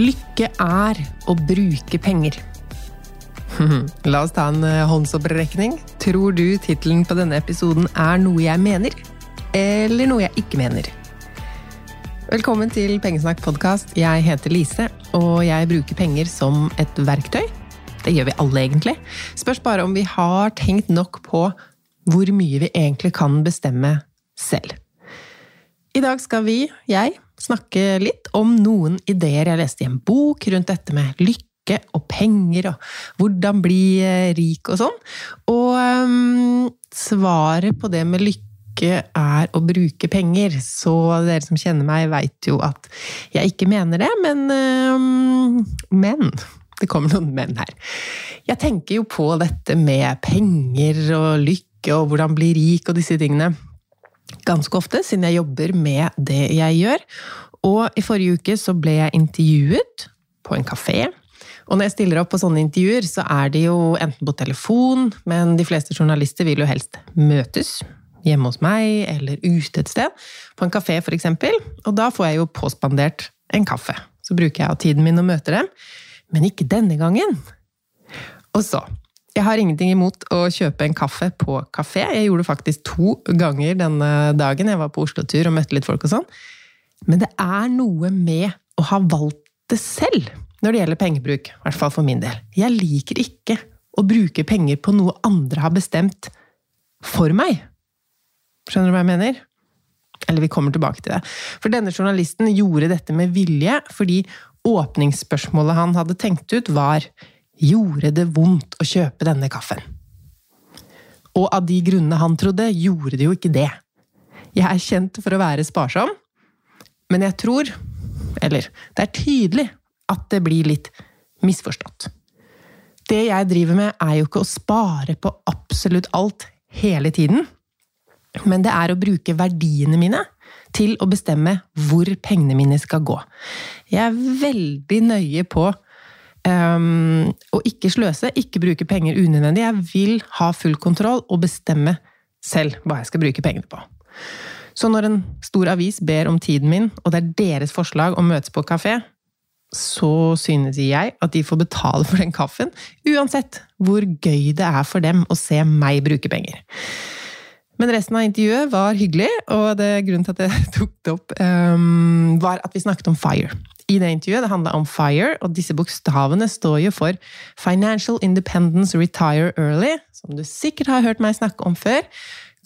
Lykke er å bruke penger. La oss ta en eh, håndsopprekning. Tror du tittelen på denne episoden er noe jeg mener, eller noe jeg ikke mener? Velkommen til Pengesnakk podkast. Jeg heter Lise, og jeg bruker penger som et verktøy. Det gjør vi alle, egentlig. Spørs bare om vi har tenkt nok på hvor mye vi egentlig kan bestemme selv. I dag skal vi, jeg, snakke litt om noen ideer jeg leste i en bok rundt dette med lykke og penger og hvordan bli eh, rik og sånn. Og um, svaret på det med lykke er å bruke penger. Så dere som kjenner meg, veit jo at jeg ikke mener det, men um, Men. Det kommer noen men her. Jeg tenker jo på dette med penger og lykke og hvordan bli rik og disse tingene ganske ofte, siden jeg jobber med det jeg gjør. Og i forrige uke så ble jeg intervjuet på en kafé. Og når jeg stiller opp på sånne intervjuer, så er det jo enten på telefon, men de fleste journalister vil jo helst møtes. Hjemme hos meg, eller ute et sted. På en kafé, eksempel. Og da får jeg jo påspandert en kaffe. Så bruker jeg av tiden min og møter dem. Men ikke denne gangen. Og så jeg har ingenting imot å kjøpe en kaffe på kafé. Jeg gjorde det faktisk to ganger denne dagen. Jeg var på Oslo-tur og møtte litt folk og sånn. Men det er noe med å ha valgt det selv når det gjelder pengebruk. I hvert fall for min del. Jeg liker ikke å bruke penger på noe andre har bestemt for meg. Skjønner du hva jeg mener? Eller vi kommer tilbake til det. For denne journalisten gjorde dette med vilje fordi åpningsspørsmålet han hadde tenkt ut, var Gjorde det vondt å kjøpe denne kaffen? Og av de grunnene han trodde, gjorde det jo ikke det. Jeg er kjent for å være sparsom, men jeg tror, eller det er tydelig, at det blir litt misforstått. Det jeg driver med, er jo ikke å spare på absolutt alt hele tiden, men det er å bruke verdiene mine til å bestemme hvor pengene mine skal gå. Jeg er veldig nøye på um, og ikke sløse, ikke bruke penger unødvendig. Jeg vil ha full kontroll og bestemme selv hva jeg skal bruke pengene på. Så når en stor avis ber om tiden min, og det er deres forslag å møtes på kafé, så synes jeg at de får betale for den kaffen, uansett hvor gøy det er for dem å se meg bruke penger. Men resten av intervjuet var hyggelig, og det grunnen til at jeg tok det opp, um, var at vi snakket om FIRE. I det intervjuet det handla om FIRE, og disse bokstavene står jo for Financial Independence Retire Early, som du sikkert har hørt meg snakke om før.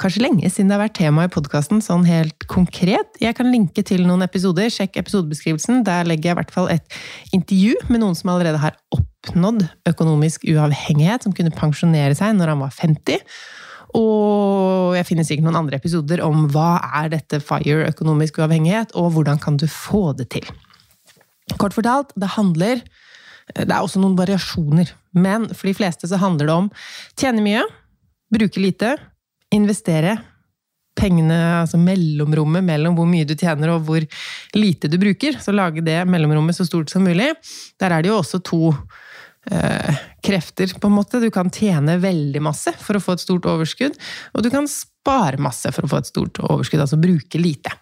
kanskje lenge siden det har vært tema i podkasten sånn helt konkret. Jeg kan linke til noen episoder, sjekk episodebeskrivelsen. Der legger jeg i hvert fall et intervju med noen som allerede har oppnådd økonomisk uavhengighet, som kunne pensjonere seg når han var 50. Og jeg finner sikkert noen andre episoder om hva er dette FIRE, økonomisk uavhengighet, og hvordan kan du få det til. Kort fortalt, det handler Det er også noen variasjoner, men for de fleste så handler det om tjene mye, bruke lite, investere. Pengene, altså mellomrommet mellom hvor mye du tjener og hvor lite du bruker. Så lage det mellomrommet så stort som mulig. Der er det jo også to eh, krefter, på en måte. Du kan tjene veldig masse for å få et stort overskudd, og du kan spare masse for å få et stort overskudd, altså bruke lite.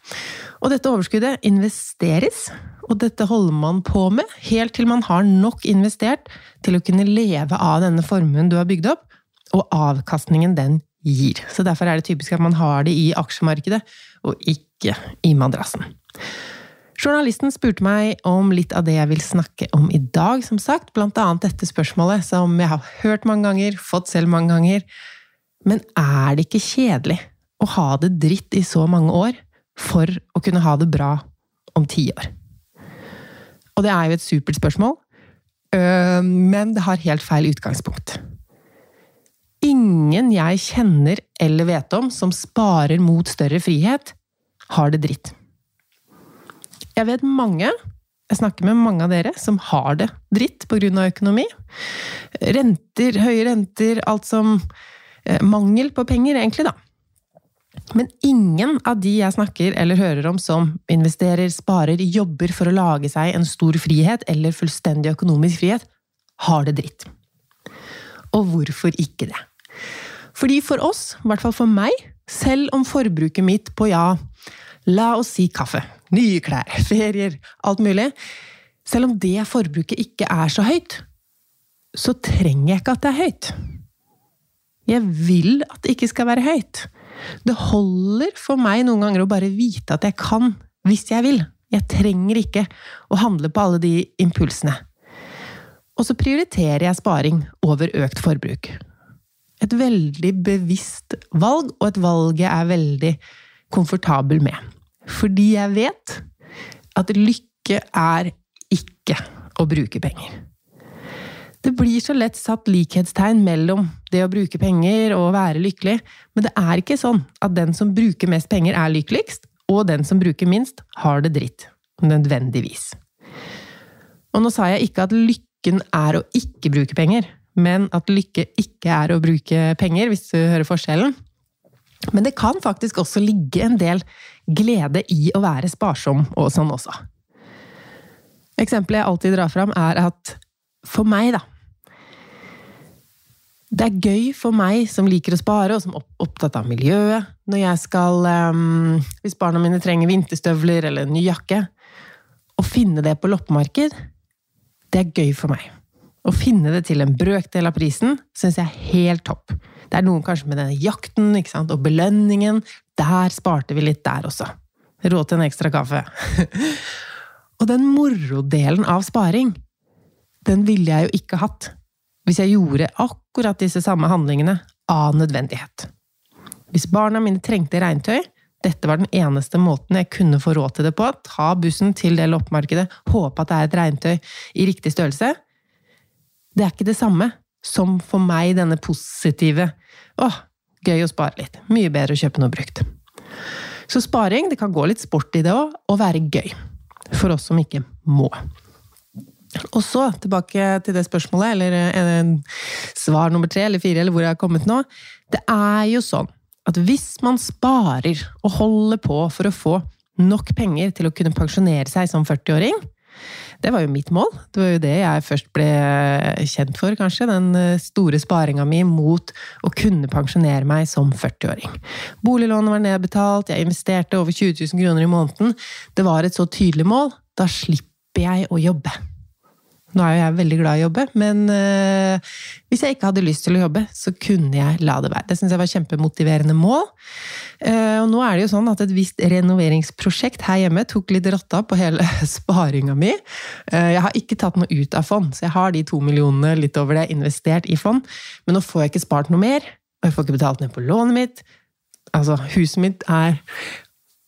Og dette overskuddet investeres, og dette holder man på med helt til man har nok investert til å kunne leve av denne formuen du har bygd opp, og avkastningen den gir. Så derfor er det typisk at man har det i aksjemarkedet, og ikke i madrassen. Journalisten spurte meg om litt av det jeg vil snakke om i dag, som sagt, blant annet dette spørsmålet som jeg har hørt mange ganger, fått selv mange ganger. Men er det ikke kjedelig å ha det dritt i så mange år for å kunne ha det bra om ti år? Og det er jo et supert spørsmål, men det har helt feil utgangspunkt. Ingen jeg kjenner eller vet om som sparer mot større frihet, har det dritt. Jeg vet mange, jeg snakker med mange av dere, som har det dritt pga. økonomi. Renter, høye renter, alt som eh, Mangel på penger, egentlig, da. Men ingen av de jeg snakker eller hører om som investerer, sparer, jobber for å lage seg en stor frihet eller fullstendig økonomisk frihet, har det dritt. Og hvorfor ikke det? Fordi for oss, i hvert fall for meg, selv om forbruket mitt på ja, la oss si kaffe, nye klær, ferier, alt mulig, selv om det forbruket ikke er så høyt, så trenger jeg ikke at det er høyt. Jeg vil at det ikke skal være høyt. Det holder for meg noen ganger å bare vite at jeg kan, hvis jeg vil. Jeg trenger ikke å handle på alle de impulsene. Og så prioriterer jeg sparing over økt forbruk et veldig bevisst valg, og et valg jeg er veldig komfortabel med. Fordi jeg vet at lykke er ikke å bruke penger. Det blir så lett satt likhetstegn mellom det å bruke penger og å være lykkelig, men det er ikke sånn at den som bruker mest penger, er lykkeligst, og den som bruker minst, har det dritt. Nødvendigvis. Og nå sa jeg ikke at lykken er å ikke bruke penger men at lykke ikke er å bruke penger, hvis du hører forskjellen. Men det kan faktisk også ligge en del glede i å være sparsom og sånn også. Eksempelet jeg alltid drar fram, er at for meg, da Det er gøy for meg som liker å spare, og som er opptatt av miljøet, når jeg skal um, Hvis barna mine trenger vinterstøvler eller en ny jakke, å finne det på loppemarked, det er gøy for meg. Å finne det til en brøkdel av prisen syns jeg er helt topp. Det er noen kanskje med denne jakten ikke sant? og belønningen. Der sparte vi litt der også. Råd til en ekstra kaffe. og den morodelen av sparing, den ville jeg jo ikke hatt hvis jeg gjorde akkurat disse samme handlingene av nødvendighet. Hvis barna mine trengte regntøy, dette var den eneste måten jeg kunne få råd til det på, ta bussen til det loppemarkedet, håpe at det er et regntøy i riktig størrelse, det er ikke det samme som for meg denne positive åh, gøy å spare litt. Mye bedre å kjøpe noe brukt. Så sparing, det kan gå litt sport i det òg, og være gøy. For oss som ikke må. Og så tilbake til det spørsmålet, eller en, svar nummer tre eller fire, eller hvor jeg har kommet nå. Det er jo sånn at hvis man sparer og holder på for å få nok penger til å kunne pensjonere seg som 40-åring, det var jo mitt mål. Det var jo det jeg først ble kjent for, kanskje. Den eh, store sparinga mi mot å kunne pensjonere meg som 40-åring. Boliglånet var nedbetalt, jeg investerte over 20 000 kroner i måneden. Det var et så tydelig mål. Da slipper jeg å jobbe. Nå er jo jeg veldig glad i å jobbe, men øh, hvis jeg ikke hadde lyst til å jobbe, så kunne jeg la det være. Det syns jeg var kjempemotiverende mål. Uh, og nå er det jo sånn at et visst renoveringsprosjekt her hjemme tok litt rotta på hele sparinga mi. Uh, jeg har ikke tatt noe ut av fond, så jeg har de to millionene litt over det investert i fond. Men nå får jeg ikke spart noe mer, og jeg får ikke betalt ned på lånet mitt. Altså, huset mitt er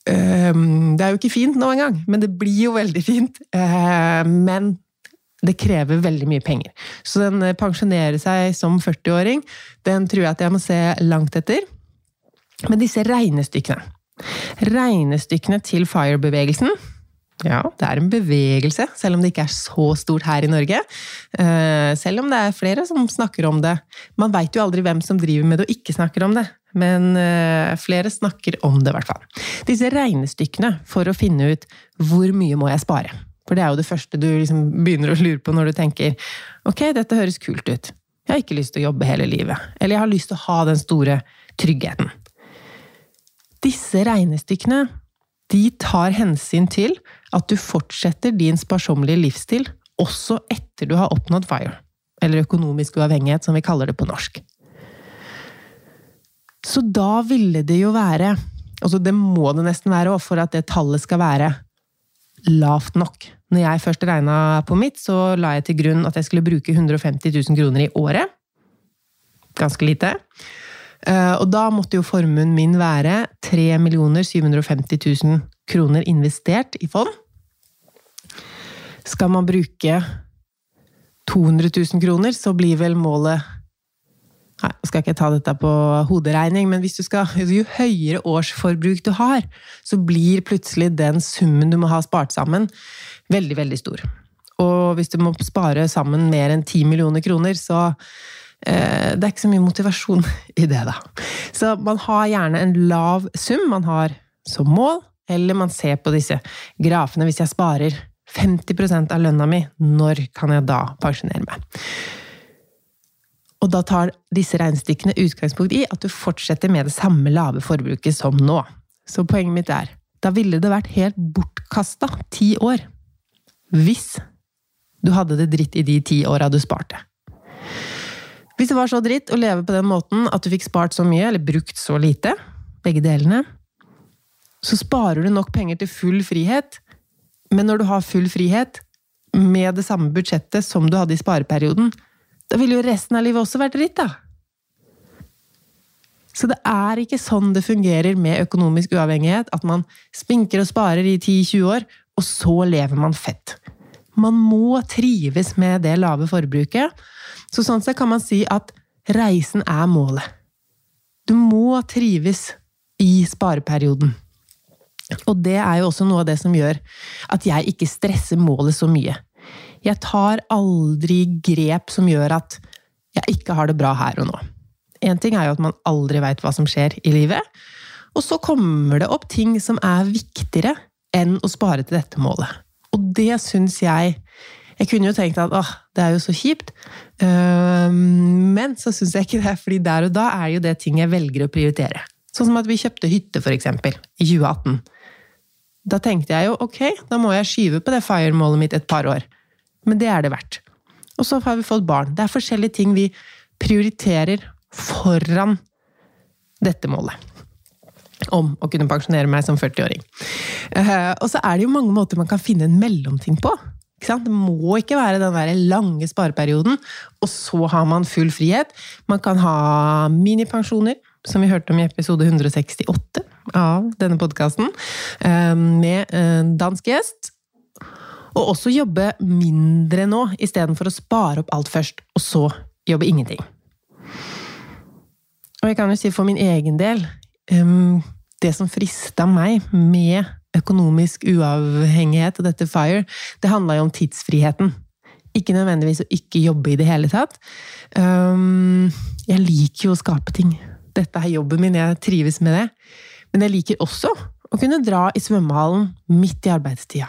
Det er jo ikke fint nå engang, men det blir jo veldig fint. Men det krever veldig mye penger. Så den eh, pensjonere seg som 40-åring, den tror jeg at jeg må se langt etter. Men disse regnestykkene Regnestykkene til FIRE-bevegelsen ja, det er en bevegelse, selv om det ikke er så stort her i Norge. Eh, selv om det er flere som snakker om det. Man veit jo aldri hvem som driver med det og ikke snakker om det. Men eh, flere snakker om det, i hvert fall. Disse regnestykkene for å finne ut hvor mye må jeg spare. For det er jo det første du liksom begynner å lure på når du tenker ok, dette høres kult ut. Jeg har ikke lyst til å jobbe hele livet. Eller jeg har lyst til å ha den store tryggheten. Disse regnestykkene de tar hensyn til at du fortsetter din sparsommelige livsstil også etter du har oppnådd FIRE, eller økonomisk uavhengighet, som vi kaller det på norsk. Så da ville det jo være altså Det må det nesten være for at det tallet skal være lavt nok. Når jeg først regna på mitt, så la jeg til grunn at jeg skulle bruke 150 000 kroner i året. Ganske lite. Eh, og da måtte jo formuen min være 3 750 000 kroner investert i fond. Skal man bruke 200 000 kroner, så blir vel målet nå skal ikke ta dette på hoderegning, men skal, jo høyere årsforbruk du har, så blir plutselig den summen du må ha spart sammen, veldig, veldig stor. Og hvis du må spare sammen mer enn 10 millioner kroner, så eh, det er ikke så mye motivasjon i det, da. Så man har gjerne en lav sum man har som mål, eller man ser på disse grafene. Hvis jeg sparer 50% av lønna mi, når kan jeg da pensjonere meg? Og da tar disse regnestykkene utgangspunkt i at du fortsetter med det samme lave forbruket som nå. Så poenget mitt er da ville det vært helt bortkasta ti år hvis du hadde det dritt i de ti åra du sparte. Hvis det var så dritt å leve på den måten at du fikk spart så mye, eller brukt så lite, begge delene, så sparer du nok penger til full frihet, men når du har full frihet, med det samme budsjettet som du hadde i spareperioden, da ville jo resten av livet også vært dritt, da. Så det er ikke sånn det fungerer med økonomisk uavhengighet, at man spinker og sparer i 10-20 år, og så lever man fett. Man må trives med det lave forbruket. Så sånn sett kan man si at reisen er målet. Du må trives i spareperioden. Og det er jo også noe av det som gjør at jeg ikke stresser målet så mye. Jeg tar aldri grep som gjør at jeg ikke har det bra her og nå. Én ting er jo at man aldri veit hva som skjer i livet. Og så kommer det opp ting som er viktigere enn å spare til dette målet. Og det syns jeg Jeg kunne jo tenkt at åh, det er jo så kjipt. Men så syns jeg ikke det, fordi der og da er jo det ting jeg velger å prioritere. Sånn som at vi kjøpte hytte, for eksempel, i 2018. Da tenkte jeg jo ok, da må jeg skyve på det FIRE-målet mitt et par år. Men det er det verdt. Og så har vi fått barn. Det er forskjellige ting vi prioriterer foran dette målet. Om å kunne pensjonere meg som 40-åring. Eh, og så er det jo mange måter man kan finne en mellomting på. Det må ikke være den der lange spareperioden, og så har man full frihet. Man kan ha minipensjoner, som vi hørte om i episode 168 av denne podkasten, eh, med dansk gjest. Og også jobbe mindre nå, istedenfor å spare opp alt først, og så jobbe ingenting. Og jeg kan jo si for min egen del Det som frista meg med økonomisk uavhengighet og dette FIRE, det handla jo om tidsfriheten. Ikke nødvendigvis å ikke jobbe i det hele tatt. Jeg liker jo å skape ting. Dette er jobben min, jeg trives med det. Men jeg liker også å kunne dra i svømmehallen midt i arbeidstida.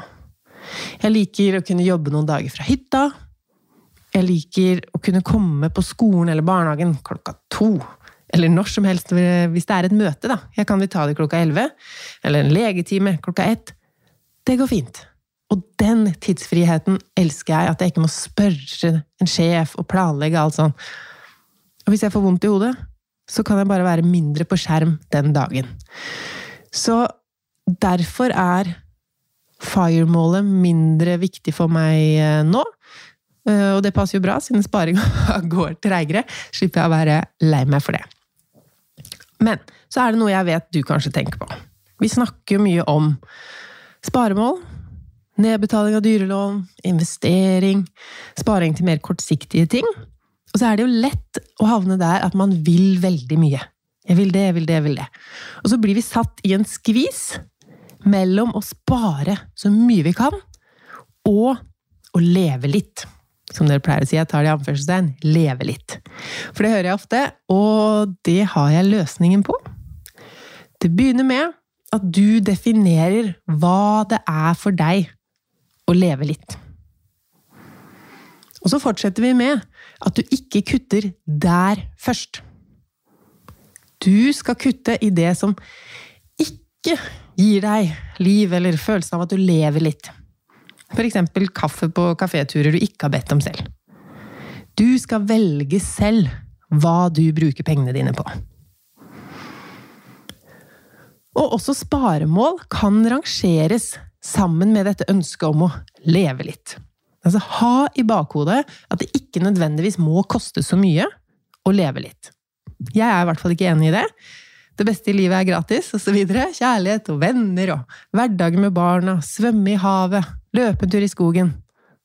Jeg liker å kunne jobbe noen dager fra hytta. Jeg liker å kunne komme på skolen eller barnehagen klokka to. Eller når som helst hvis det er et møte. da. Jeg kan vi ta det klokka elleve. Eller en legetime klokka ett. Det går fint. Og den tidsfriheten elsker jeg. At jeg ikke må spørre en sjef og planlegge alt sånn. Og hvis jeg får vondt i hodet, så kan jeg bare være mindre på skjerm den dagen. Så derfor er FIRE-målet mindre viktig for meg eh, nå. Eh, og det passer jo bra, siden sparinga går treigere. Slipper jeg å være lei meg for det. Men så er det noe jeg vet du kanskje tenker på. Vi snakker jo mye om sparemål, nedbetaling av dyrelån, investering, sparing til mer kortsiktige ting. Og så er det jo lett å havne der at man vil veldig mye. Jeg vil det, jeg vil det, jeg vil det. Og så blir vi satt i en skvis mellom å spare så mye vi kan, og å leve litt. Som dere pleier å si, jeg tar det i anførselstegn, leve litt. For det hører jeg ofte, og det har jeg løsningen på. Det begynner med at du definerer hva det er for deg å leve litt. Og så fortsetter vi med at du ikke kutter der først. Du skal kutte i det som ikke gir deg liv eller følelsen av at du lever litt. Eksempel kaffe på kaféturer du ikke har bedt om selv. Du skal velge selv hva du bruker pengene dine på. Og også sparemål kan rangeres sammen med dette ønsket om å leve litt. Altså ha i bakhodet at det ikke nødvendigvis må koste så mye å leve litt. Jeg er i hvert fall ikke enig i det. Det beste i livet er gratis, osv. Kjærlighet og venner og hverdagen med barna, svømme i havet, løpe i skogen.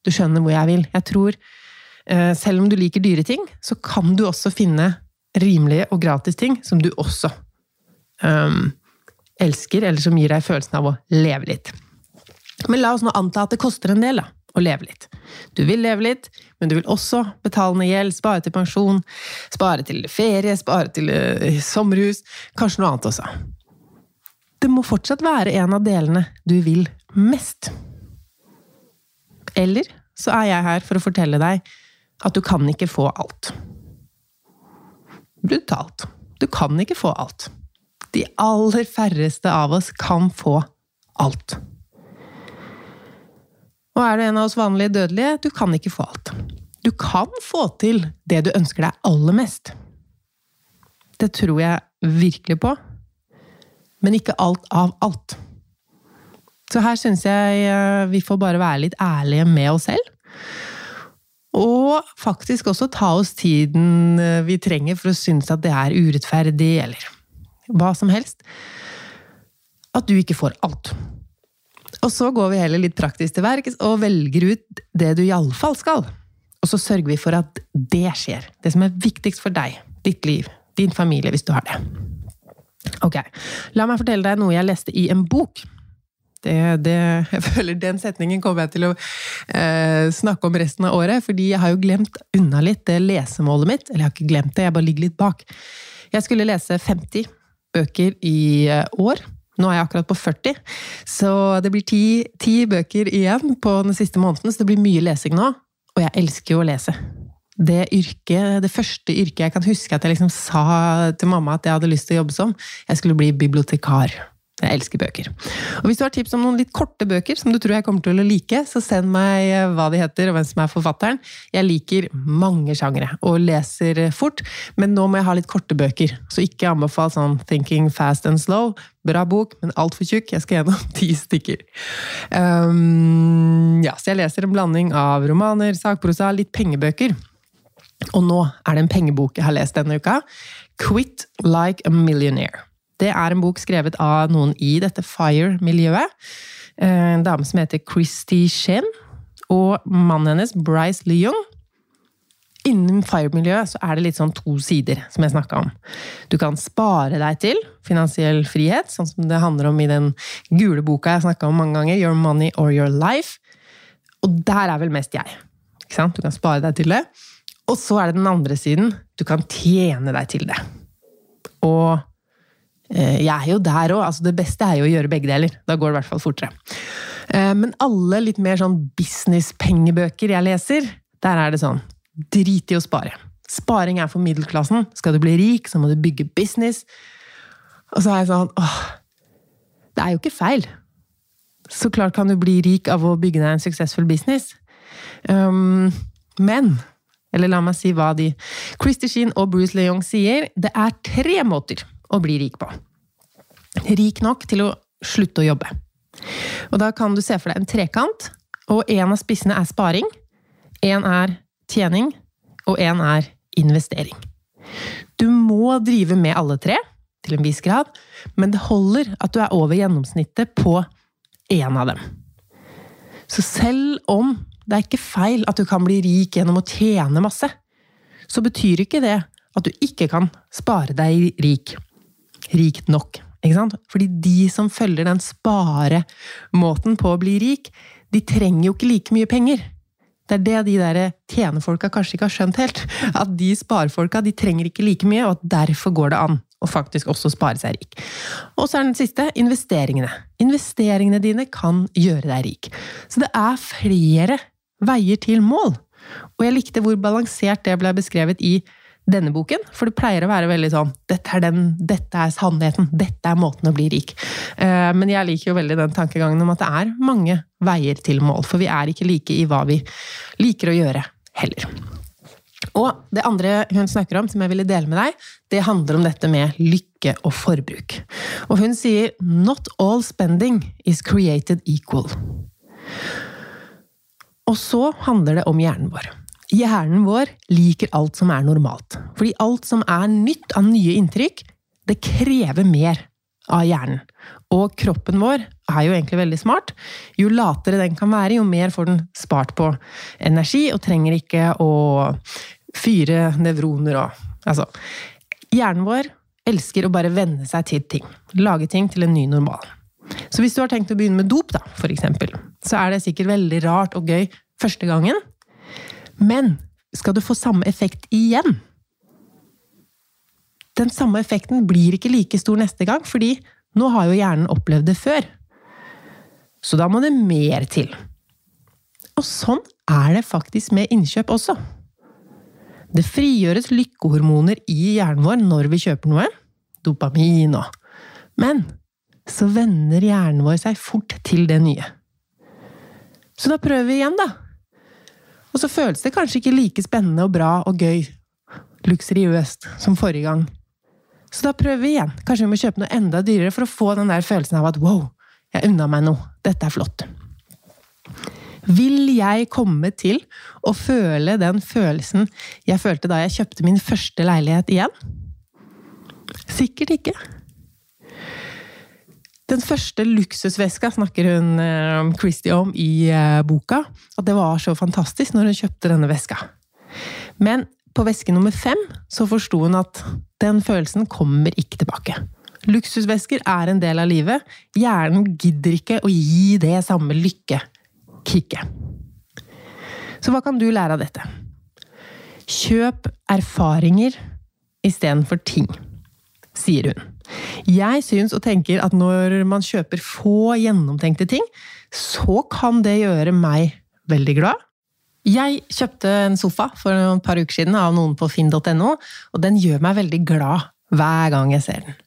Du skjønner hvor jeg vil. Jeg tror, eh, selv om du liker dyre ting, så kan du også finne rimelige og gratis ting som du også um, elsker, eller som gir deg følelsen av å leve litt. Men la oss nå anta at det koster en del, da å leve litt. Du vil leve litt, men du vil også betale ned gjeld, spare til pensjon, spare til ferie, spare til uh, sommerhus, kanskje noe annet også. Det må fortsatt være en av delene du vil mest. Eller så er jeg her for å fortelle deg at du kan ikke få alt. Brutalt. Du kan ikke få alt. De aller færreste av oss kan få alt. Og er du en av oss vanlige dødelige, du kan ikke få alt. Du kan få til det du ønsker deg aller mest. Det tror jeg virkelig på. Men ikke alt av alt. Så her syns jeg eh, vi får bare være litt ærlige med oss selv. Og faktisk også ta oss tiden eh, vi trenger for å synes at det er urettferdig, eller hva som helst. At du ikke får alt. Og så går vi heller litt praktisk til verks og velger ut det du iallfall skal. Og så sørger vi for at det skjer. Det som er viktigst for deg, ditt liv, din familie, hvis du har det. Ok, la meg fortelle deg noe jeg leste i en bok. Det, det, jeg føler Den setningen kommer jeg til å eh, snakke om resten av året, fordi jeg har jo glemt unna litt det lesemålet mitt. Eller jeg har ikke glemt det, jeg bare ligger litt bak. Jeg skulle lese 50 bøker i eh, år. Nå er jeg akkurat på 40, så det blir ti, ti bøker igjen på den siste måneden, så det blir mye lesing nå. Og jeg elsker jo å lese. Det yrket, det første yrket jeg kan huske at jeg liksom sa til mamma at jeg hadde lyst til å jobbe som, jeg skulle bli bibliotekar. Jeg elsker bøker. Og hvis du har tips om noen litt korte bøker som du tror jeg kommer til å like, så send meg eh, hva de heter og hvem som er forfatteren. Jeg liker mange sjangere og leser fort, men nå må jeg ha litt korte bøker. Så ikke anbefal sånn Thinking Fast and Slow. Bra bok, men altfor tjukk. Jeg skal gjennom ti stykker. Um, ja, så jeg leser en blanding av romaner, sakprosa, litt pengebøker. Og nå er det en pengebok jeg har lest denne uka. Quit Like a Millionaire. Det er en bok skrevet av noen i dette FIRE-miljøet. Eh, en dame som heter Christy Shen, og mannen hennes, Bryce Leung. Innen FIRE-miljøet så er det litt sånn to sider, som jeg snakka om. Du kan spare deg til finansiell frihet, sånn som det handler om i den gule boka jeg snakka om mange ganger, Your Money or Your Life. Og der er vel mest jeg. Ikke sant? Du kan spare deg til det. Og så er det den andre siden. Du kan tjene deg til det. Og jeg er jo der òg. Altså det beste er jo å gjøre begge deler. Da går det i hvert fall fortere. Eh, men alle litt mer sånn business-pengebøker jeg leser, der er det sånn Drit i å spare. Sparing er for middelklassen. Skal du bli rik, så må du bygge business. Og så er jeg sånn åh, Det er jo ikke feil. Så klart kan du bli rik av å bygge deg en suksessfull business. Um, men Eller la meg si hva de Christy Sheen og Bruce Leong sier. Det er tre måter å bli rik på. Rik nok til å slutte å jobbe. Og da kan du se for deg en trekant, og en av spissene er sparing, en er tjening, og en er investering. Du må drive med alle tre, til en viss grad, men det holder at du er over gjennomsnittet på én av dem. Så selv om det er ikke feil at du kan bli rik gjennom å tjene masse, så betyr ikke det at du ikke kan spare deg rik. Rikt nok. Ikke sant? Fordi de som følger den sparemåten på å bli rik, de trenger jo ikke like mye penger. Det er det de der tjenerfolka kanskje ikke har skjønt helt. At de sparefolka de trenger ikke like mye, og at derfor går det an å faktisk også spare seg rik. Og så er den siste investeringene. Investeringene dine kan gjøre deg rik. Så det er flere veier til mål. Og jeg likte hvor balansert det ble beskrevet i denne boken, for det pleier å være veldig sånn dette er, den, dette er sannheten, dette er måten å bli rik. Eh, men jeg liker jo veldig den tankegangen om at det er mange veier til mål, for vi er ikke like i hva vi liker å gjøre heller. Og det andre hun snakker om, som jeg ville dele med deg, det handler om dette med lykke og forbruk. Og hun sier 'not all spending is created equal'. Og så handler det om hjernen vår. Hjernen vår liker alt som er normalt. Fordi alt som er nytt av nye inntrykk, det krever mer av hjernen. Og kroppen vår er jo egentlig veldig smart. Jo latere den kan være, jo mer får den spart på energi, og trenger ikke å fyre nevroner og Altså. Hjernen vår elsker å bare venne seg til ting. Lage ting til en ny normal. Så hvis du har tenkt å begynne med dop, da, for eksempel, så er det sikkert veldig rart og gøy første gangen. Men skal du få samme effekt igjen? Den samme effekten blir ikke like stor neste gang, fordi nå har jo hjernen opplevd det før. Så da må det mer til. Og sånn er det faktisk med innkjøp også. Det frigjøres lykkehormoner i hjernen vår når vi kjøper noe. Dopamin og Men så venner hjernen vår seg fort til det nye. Så da prøver vi igjen, da. Og så føles det kanskje ikke like spennende og bra og gøy, luksuriøst, som forrige gang. Så da prøver vi igjen. Kanskje vi må kjøpe noe enda dyrere for å få den der følelsen av at wow, jeg unna meg noe. Dette er flott. Vil jeg komme til å føle den følelsen jeg følte da jeg kjøpte min første leilighet igjen? Sikkert ikke. Den første luksusveska snakker hun eh, Christie om i eh, boka. At det var så fantastisk når hun kjøpte denne veska. Men på veske nummer fem så forsto hun at den følelsen kommer ikke tilbake. Luksusvesker er en del av livet. Hjernen gidder ikke å gi det samme lykkekicket. Så hva kan du lære av dette? Kjøp erfaringer istedenfor ting, sier hun. Jeg syns og tenker at når man kjøper få gjennomtenkte ting, så kan det gjøre meg veldig glad. Jeg kjøpte en sofa for et par uker siden av noen på finn.no, og den gjør meg veldig glad hver gang jeg ser den.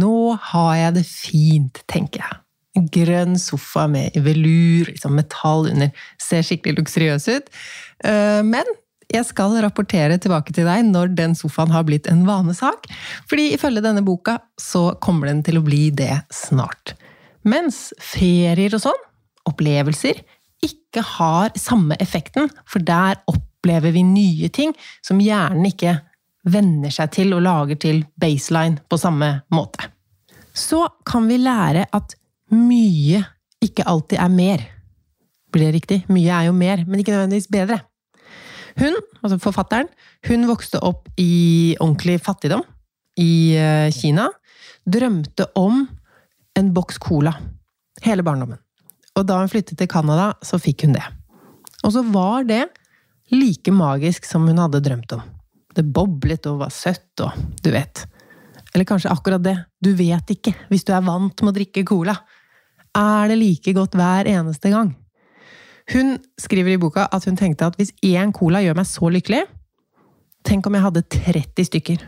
Nå har jeg det fint, tenker jeg. En grønn sofa med velur, liksom metall under. Ser skikkelig luksuriøs ut. Eh, men jeg skal rapportere tilbake til deg når den sofaen har blitt en vanesak. Fordi ifølge denne boka så kommer den til å bli det snart. Mens ferier og sånn, opplevelser, ikke har samme effekten, for der opplever vi nye ting som hjernen ikke venner seg til og lager til baseline på samme måte. Så kan vi lære at mye ikke alltid er mer. Blir det riktig? Mye er jo mer, men ikke nødvendigvis bedre. Hun, altså forfatteren, hun vokste opp i ordentlig fattigdom i eh, Kina. Drømte om en boks cola hele barndommen. Og da hun flyttet til Canada, så fikk hun det. Og så var det like magisk som hun hadde drømt om. Det boblet og var søtt og du vet. Eller kanskje akkurat det. Du vet ikke, hvis du er vant med å drikke cola. Er det like godt hver eneste gang? Hun skriver i boka at hun tenkte at hvis én cola gjør meg så lykkelig Tenk om jeg hadde 30 stykker.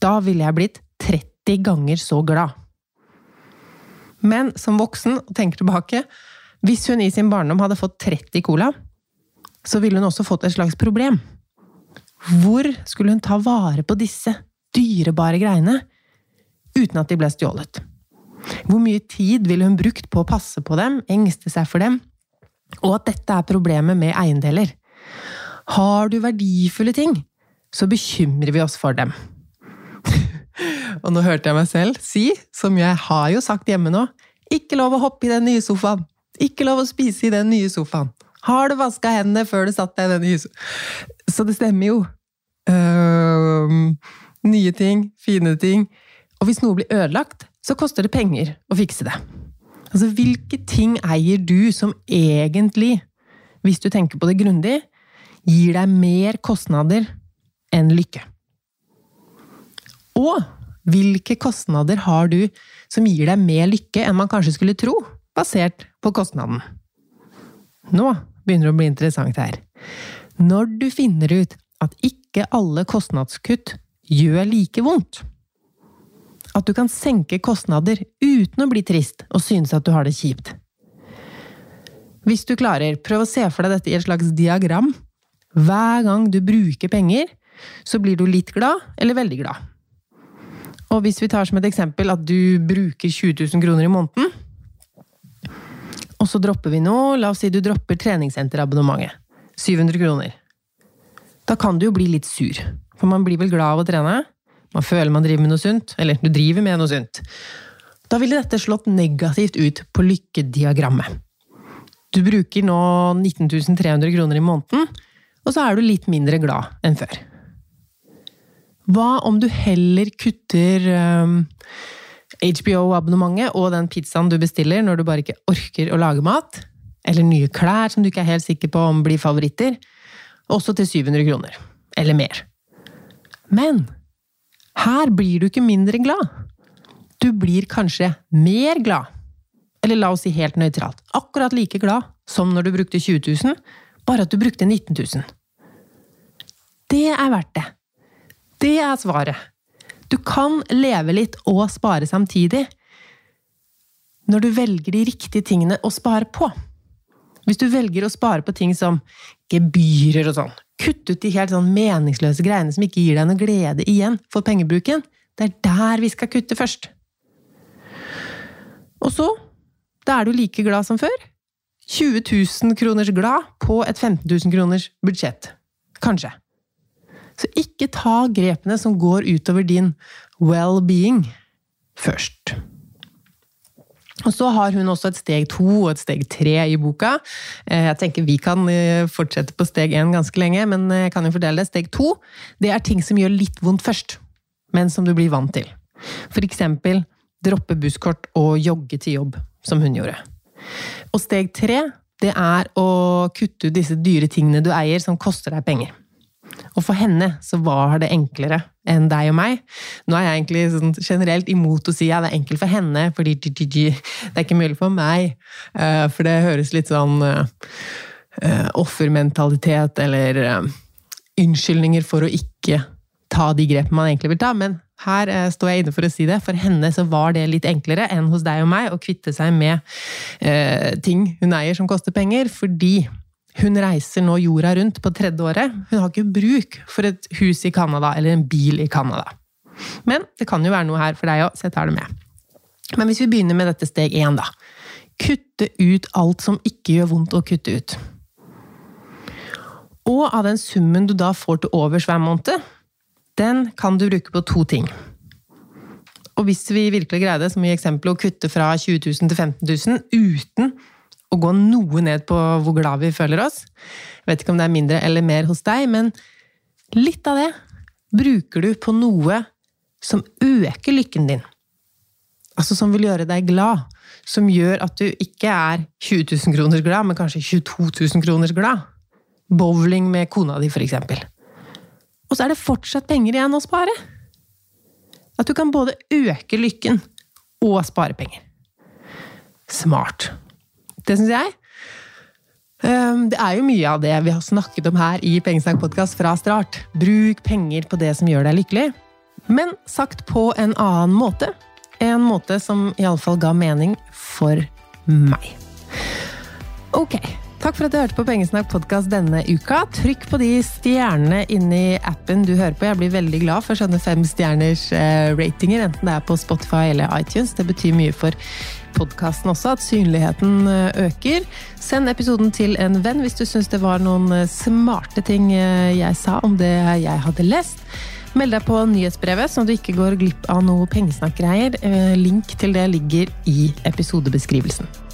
Da ville jeg blitt 30 ganger så glad. Men som voksen, og tenker tilbake, hvis hun i sin barndom hadde fått 30 cola, så ville hun også fått et slags problem. Hvor skulle hun ta vare på disse dyrebare greiene uten at de ble stjålet? Hvor mye tid ville hun brukt på å passe på dem, engste seg for dem, og at dette er problemet med eiendeler. Har du verdifulle ting, så bekymrer vi oss for dem. Og nå hørte jeg meg selv si, som jeg har jo sagt hjemme nå, ikke lov å hoppe i den nye sofaen. Ikke lov å spise i den nye sofaen. Har du vaska hendene før du satt deg i den nye sofaen? Så det stemmer jo. Uh, nye ting, fine ting. Og hvis noe blir ødelagt, så koster det penger å fikse det. Altså, hvilke ting eier du som egentlig, hvis du tenker på det grundig, gir deg mer kostnader enn lykke? Og hvilke kostnader har du som gir deg mer lykke enn man kanskje skulle tro, basert på kostnaden? Nå begynner det å bli interessant her. Når du finner ut at ikke alle kostnadskutt gjør like vondt, at du kan senke kostnader uten å bli trist og synes at du har det kjipt. Hvis du klarer, prøv å se for deg dette i et slags diagram. Hver gang du bruker penger, så blir du litt glad eller veldig glad. Og hvis vi tar som et eksempel at du bruker 20 000 kroner i måneden, og så dropper vi noe, la oss si du dropper treningssenterabonnementet. 700 kroner. Da kan du jo bli litt sur, for man blir vel glad av å trene? Man føler man driver med noe sunt, eller du driver med noe sunt. Da ville dette slått negativt ut på lykkediagrammet. Du bruker nå 19 300 kroner i måneden, og så er du litt mindre glad enn før. Hva om du heller kutter um, HBO-abonnementet og den pizzaen du bestiller når du bare ikke orker å lage mat? Eller nye klær som du ikke er helt sikker på om blir favoritter? Også til 700 kroner. Eller mer. Men her blir du ikke mindre glad. Du blir kanskje mer glad. Eller la oss si helt nøytralt. Akkurat like glad som når du brukte 20 000, bare at du brukte 19 000. Det er verdt det. Det er svaret. Du kan leve litt og spare samtidig. Når du velger de riktige tingene å spare på. Hvis du velger å spare på ting som gebyrer og sånn, kutt ut de helt sånn meningsløse greiene som ikke gir deg noe glede igjen for pengebruken. Det er der vi skal kutte først. Og så, da er du like glad som før. 20 000 kroners glad på et 15 000 kroners budsjett. Kanskje. Så ikke ta grepene som går utover din well-being, først. Og så har hun også et steg to og et steg tre i boka. Eh, jeg tenker vi kan eh, fortsette på steg én ganske lenge, men jeg kan jo fordele det. Steg to det er ting som gjør litt vondt først, men som du blir vant til. For eksempel droppe busskort og jogge til jobb, som hun gjorde. Og steg tre det er å kutte ut disse dyre tingene du eier som koster deg penger. Og for henne så var det enklere enn deg og meg. Nå er jeg egentlig sånn generelt imot å si ja, det er enkelt for henne, fordi det er ikke mulig for meg. Eh, for det høres litt sånn uh, offermentalitet eller unnskyldninger for å ikke ta de grepene man egentlig vil ta. Men her står jeg inne for å si det. For henne så var det litt enklere enn hos deg og meg å kvitte seg med ting hun eier som koster penger, fordi hun reiser nå jorda rundt på tredje året. Hun har ikke bruk for et hus i Canada eller en bil i Canada. Men det kan jo være noe her for deg òg, så jeg tar det med. Men hvis vi begynner med dette steg én, da. Kutte ut alt som ikke gjør vondt å kutte ut. Og av den summen du da får til overs hver måned, den kan du bruke på to ting. Og hvis vi virkelig greide, som i eksempelet, å kutte fra 20 000 til 15 000 uten å gå noe ned på hvor glad vi føler oss. Jeg vet ikke om det er mindre eller mer hos deg, men litt av det bruker du på noe som øker lykken din. Altså som vil gjøre deg glad. Som gjør at du ikke er 20 000 kroners glad, men kanskje 22 000 kroners glad. Bowling med kona di, for eksempel. Og så er det fortsatt penger igjen å spare. At du kan både øke lykken og spare penger. Smart. Det syns jeg. Ehm, det er jo mye av det vi har snakket om her i Pengesnakk podkast fra start. Bruk penger på det som gjør deg lykkelig. Men sagt på en annen måte. En måte som iallfall ga mening for meg. Ok. Takk for at du hørte på Pengesnakk podkast denne uka. Trykk på de stjernene inni appen du hører på. Jeg blir veldig glad for sånne fem stjerners eh, ratinger, enten det er på Spotify eller iTunes. Det betyr mye for podkasten også, at synligheten eh, øker. Send episoden til en venn hvis du syns det var noen eh, smarte ting jeg sa om det jeg hadde lest. Meld deg på nyhetsbrevet, så du ikke går glipp av noe pengesnakkgreier. Link til det ligger i episodebeskrivelsen.